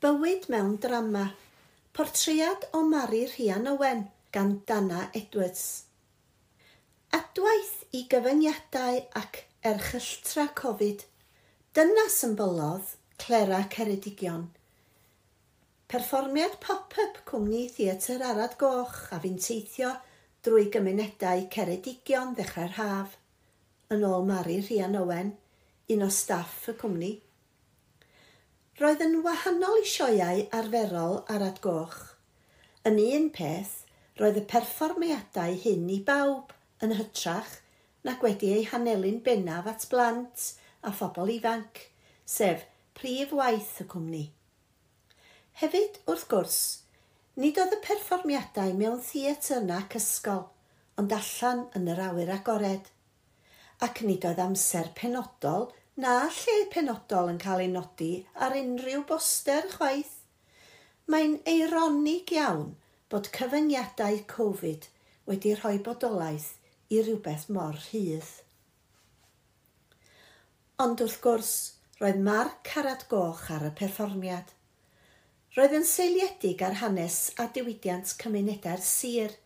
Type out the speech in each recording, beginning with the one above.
Bywyd mewn drama. Portread o Mari Rhian Owen gan Dana Edwards. Adwaith i gyfyngiadau ac erchylltra Covid. Dyna symbolodd Clera Ceredigion. Perfformiad pop-up cwmni Theatr Arad Goch a fi'n teithio drwy gymunedau Ceredigion ddechrau'r haf. Yn ôl Mari Rhian Owen, un o staff y cwmni roedd yn wahanol i sioiau arferol ar adgoch. Yn un peth, roedd y perfformiadau hyn i bawb yn hytrach nac wedi eu hanelu'n bennaf at blant a phobl ifanc, sef prif waith y cwmni. Hefyd, wrth gwrs, nid oedd y perfformiadau mewn theatr nac ysgol, ond allan yn yr awyr agored. Ac nid oedd amser penodol – na lle penodol yn cael ei nodi ar unrhyw boster chwaith. Mae'n eironig iawn bod cyfyngiadau Covid wedi rhoi bodolaeth i rywbeth mor rhydd. Ond wrth gwrs, roedd marc carad goch ar y perfformiad. Roedd yn seiliedig ar hanes a diwydiant cymunedau'r sir,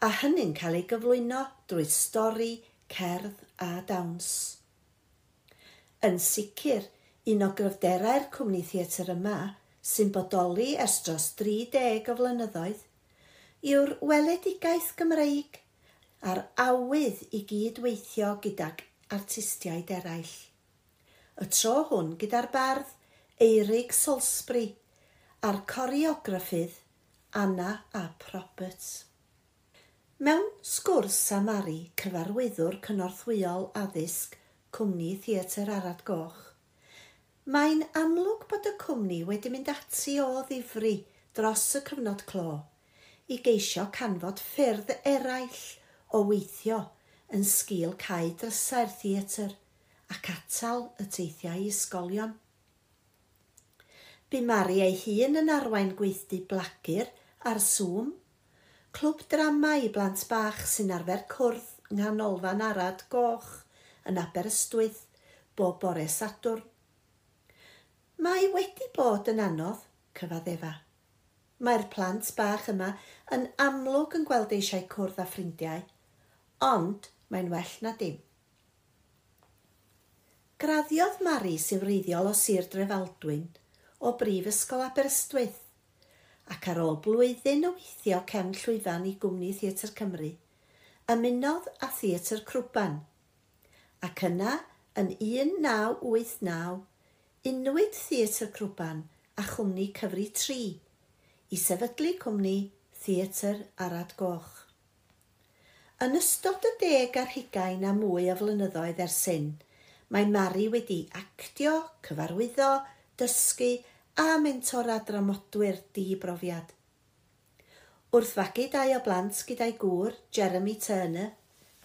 a hynny'n cael ei gyflwyno drwy stori, cerdd a dawns. Yn sicr, un o gryfderau'r cwmni theatr yma sy'n bodoli ers dros 30 o flynyddoedd yw'r weledigaeth Gymreig a'r awydd i gydweithio gydag artistiaid eraill. Y tro hwn gyda'r bardd Eirig Salisbury a'r coreograffydd Anna Ap Roberts. Mewn sgwrs am Mari, cyfarwyddwr cynorthwyol addysg cwmni Theatr Arad Goch. Mae'n amlwg bod y cwmni wedi mynd ati o ddifri dros y cyfnod clo i geisio canfod ffyrdd eraill o weithio yn sgil cae drysau'r theatr ac atal y teithiau ysgolion. Bu Mari ei hun yn arwain gweithdi blagur ar Zoom, clwb drama i blant bach sy'n arfer cwrdd nghanolfan arad goch yn Aberystwyth bob bore Sadwrn. Mae wedi bod yn anodd, cyfad Efa. Mae'r plant bach yma yn amlwg yn gweld eisiau cwrdd â ffrindiau, ond mae'n well na dim. Graddiodd Mari sy'n wreiddiol o Sir Drefaldwyn o Brifysgol Aberystwyth ac ar ôl blwyddyn o weithio cefn llwyfan i gwmni Theatr Cymru, ymunodd â Theatr Crwban – ac yna yn 1989, unwyd Theatr Crwban a chwmni cyfri 3 i sefydlu cwmni Theatr Arad Goch. Yn ystod y deg ar hugain a mwy o flynyddoedd ers hyn, mae Mari wedi actio, cyfarwyddo, dysgu a mentora dramodwyr di-brofiad. Wrth fagu dau o blant gyda'i gŵr, Jeremy Turner,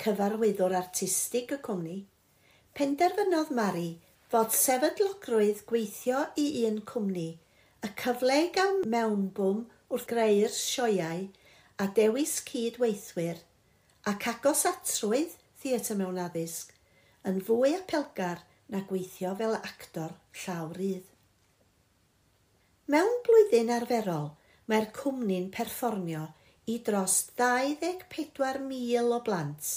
cyfarwyddwr artistig y cwmni, penderfynodd Mari fod sefydlogrwydd gweithio i un cwmni y cyfle i gael mewnbwm wrth greu'r sioiau a dewis cydweithwyr ac agos atrwydd theatr mewn addysg yn fwy apelgar na gweithio fel actor llaw rydd. Mewn blwyddyn arferol, mae'r cwmni'n perfformio i dros 24,000 o blant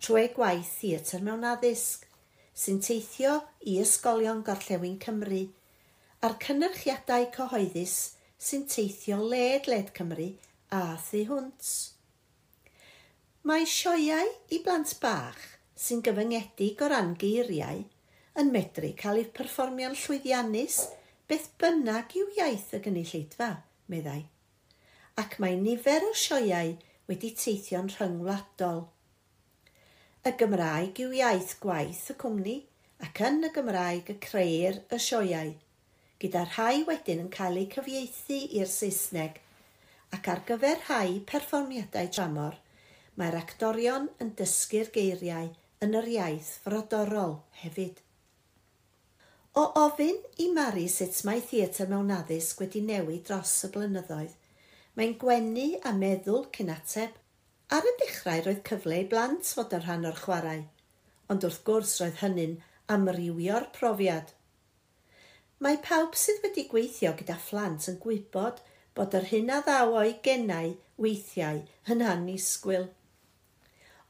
trwy gwaith theatr mewn addysg sy'n teithio i ysgolion gorllewin Cymru a'r cynnyrchiadau cyhoeddus sy'n teithio led-led Cymru a thu hwnt. Mae sioeau i blant bach sy'n gyfyngedig o ran geiriau yn medru cael eu perfformio'n llwyddiannus beth bynnag yw iaith y gynulleidfa, meddai ac mae nifer o sioiau wedi teithio'n rhyngwladol. Y Gymraeg yw iaith gwaith y cwmni ac yn y Gymraeg y creir y sioiau, gyda rhai wedyn yn cael eu cyfieithu i'r Saesneg ac ar gyfer rhai perfformiadau dramor, mae'r actorion yn dysgu'r geiriau yn yr iaith frodorol hefyd. O ofyn i Mari sut mae theatr mewn addysg wedi newid dros y blynyddoedd, Mae'n gwenu a meddwl cyn ateb. Ar y dechrau roedd cyfle i blant fod yn rhan o'r chwarae, ond wrth gwrs roedd hynny'n amrywio'r profiad. Mae pawb sydd wedi gweithio gyda phlant yn gwybod bod yr hyn a ddaw o'i gennau weithiau yn annisgwyl.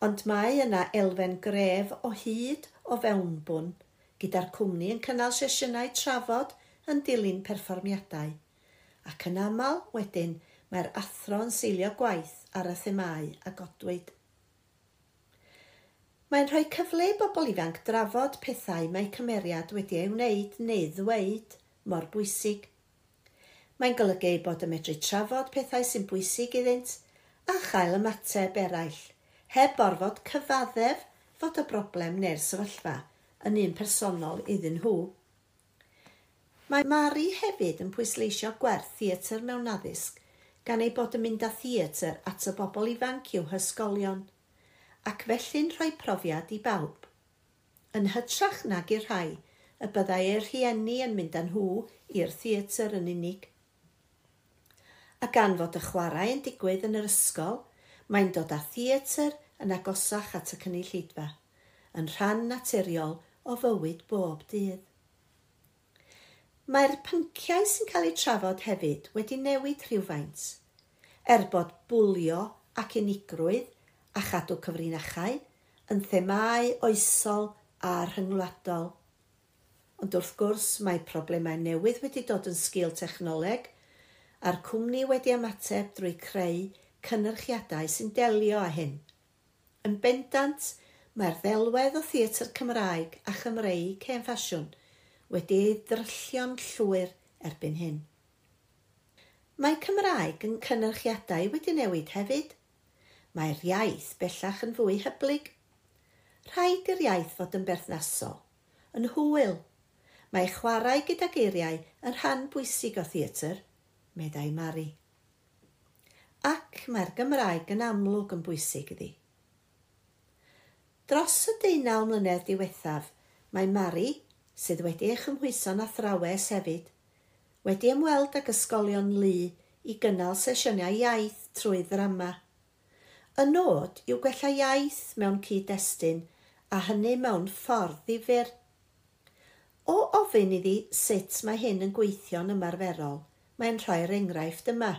Ond mae yna elfen gref o hyd o fewnbwn, gyda'r cwmni yn cynnal sesiynau trafod yn dilyn perfformiadau, ac yn aml wedyn Mae'r athro'n seilio gwaith ar y themau a godwyd. Mae'n rhoi cyfle i bobl ifanc drafod pethau mae cymeriad wedi ei wneud neu ddweud mor bwysig. Mae'n golygu bod y medru trafod pethau sy'n bwysig iddynt a chael ymateb eraill, heb orfod cyfaddef fod y broblem neu'r sefyllfa yn un personol iddyn nhw. Mae Mari hefyd yn pwysleisio gwerth theatr mewn addysg gan ei bod yn mynd â theatr at y bobl ifanc i'w hysgolion, ac felly'n rhoi profiad i bawb. Yn hytrach nag i'r rhai, y byddai eu rhieni yn mynd â nhw i'r theatr yn unig. A gan fod y chwarae yn digwydd yn yr ysgol, mae'n dod â theatr yn agosach at y cynulleidfa, yn rhan naturiol o fywyd bob dydd. Mae'r pynciau sy'n cael eu trafod hefyd wedi newid rhywfaint, er bod bwlio ac unigrwydd a chadw cyfrinachau yn themau oesol a rhyngwladol. Ond wrth gwrs mae problemau newydd wedi dod yn sgil technoleg a'r cwmni wedi ymateb drwy creu cynyrchiadau sy'n delio â hyn. Yn bendant, mae'r ddelwedd o theatr Cymraeg a Chymreig hen ffasiwn – wedi ei ddryllio'n llwyr erbyn hyn. Mae Cymraeg yn cynyrchiadau wedi newid hefyd. Mae'r iaith bellach yn fwy hyblyg. Rhaid i'r iaith fod yn berthnasol, yn hwyl. Mae chwarae gyda geiriau yn rhan bwysig o theatr, meddai Mari. Ac mae'r Gymraeg yn amlwg yn bwysig iddi. Dros y deunaw mlynedd diwethaf, mae Mari sydd wedi ei ymhwyso'n athrawes hefyd, wedi ymweld ag ysgolion lu i gynnal sesiynau iaith trwy ddrama. Y nod yw gwella iaith mewn cyd-destun a hynny mewn ffordd ddifur. O ofyn iddi sut mae hyn yn gweithio'n ymarferol, mae'n rhoi'r er enghraifft yma.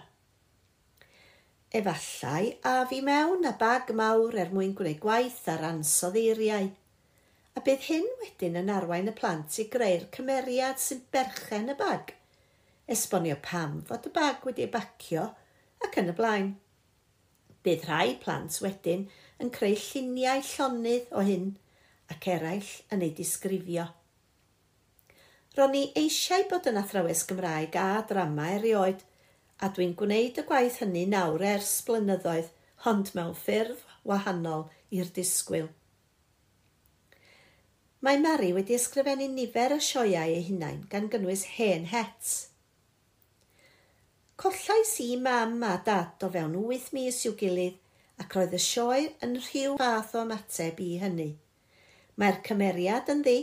Efallai a fi mewn a bag mawr er mwyn gwneud gwaith ar ansoddeiriau – a bydd hyn wedyn yn arwain y plant i greu'r cymeriad sy'n berchen y bag, esbonio pam fod y bag wedi bacio ac yn y blaen. Bydd rhai plant wedyn yn creu lluniau llonydd o hyn ac eraill yn ei disgrifio. Ro'n i eisiau bod yn athrawes Gymraeg a drama erioed, a dwi'n gwneud y gwaith hynny nawr ers blynyddoedd, ond mewn ffurf wahanol i'r disgwyl. Mae Mari wedi ysgrifennu nifer o sioiau ei hunain gan gynnwys hen het. Collais i mam a dad o fewn wyth mis i'w gilydd ac roedd y sioe yn rhyw fath o ymateb i hynny. Mae'r cymeriad yn ddi,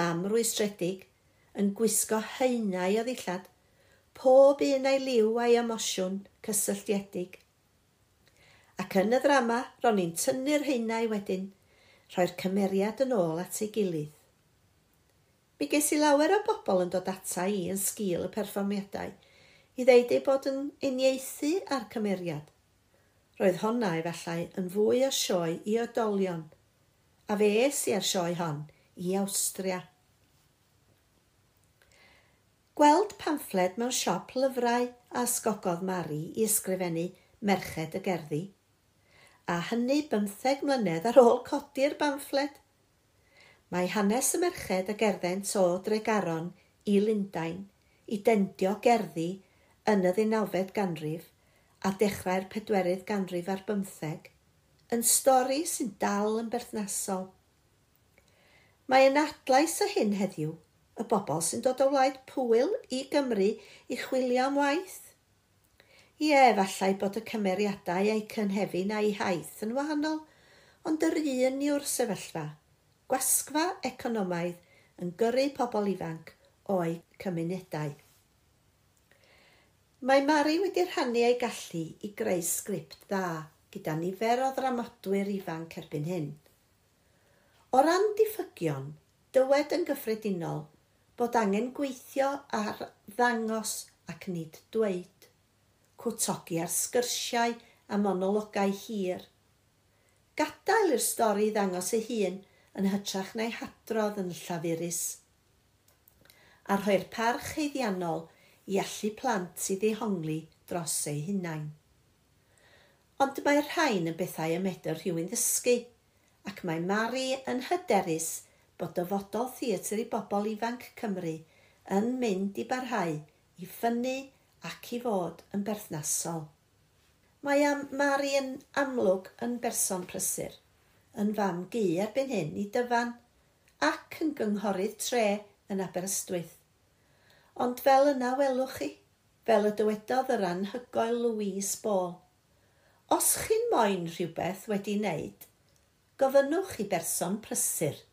mam rwystredig, yn gwisgo heinau o ddillad, pob un ei liw a'i emosiwn cysylltiedig. Ac yn y ddrama, ro'n i'n tynnu'r heinau wedyn – rhoi'r cymeriad yn ôl at ei gilydd. Mi ges i lawer o bobl yn dod ata i yn sgil y perfformiadau i ddeud ei bod yn uniaethu â'r cymeriad. Roedd honna efallai yn fwy o sioe i oedolion, a fe es i ar sioe hon i Awstria. Gweld pamffled mewn siop lyfrau a sgogodd Mari i ysgrifennu Merched y Gerddi – a hynny bymtheg mlynedd ar ôl codi'r bamffled. Mae hanes y merched a gerddent o Dregaron i Lundain i dendio gerddi yn y ddeunawfed ganrif a dechrau'r pedwerydd ganrif ar bymtheg, yn stori sy'n dal yn berthnasol. Mae yn adlais o hyn heddiw, y bobl sy'n dod o wlaid pwyl i Gymru i chwilio am waith Ie, efallai bod y cymeriadau a'u cynhefin a'i haith yn wahanol, ond yr un yw'r sefyllfa. Gwasgfa economaidd yn gyrru pobl ifanc o'i cymunedau. Mae Mari wedi rhannu ei gallu i greu sgript dda gyda nifer o ddramodwyr ifanc erbyn hyn. O ran diffygion, dywed yn gyffredinol bod angen gweithio ar ddangos ac nid dweud cwtogi ar sgyrsiau a monologau hir. Gadael i'r stori ddangos ei hun yn hytrach neu hadrodd yn llafurus. A rhoi'r parch heiddiannol i allu plant i ddehongli dros eu hunain. Ond mae rhain yn bethau y medr rhywun ddysgu, ac mae Mari yn hyderus bod dyfodol theatr i bobl ifanc Cymru yn mynd i barhau i ffynnu ac i fod yn berthnasol. Mae am Mari yn amlwg yn berson prysur, yn fam gu erbyn hyn i dyfan ac yn gynghorydd tre yn Aberystwyth. Ond fel yna welwch chi, fel y dywedodd yr anhygoel Louise Ball. Os chi'n moyn rhywbeth wedi wneud, gofynnwch i berson prysur –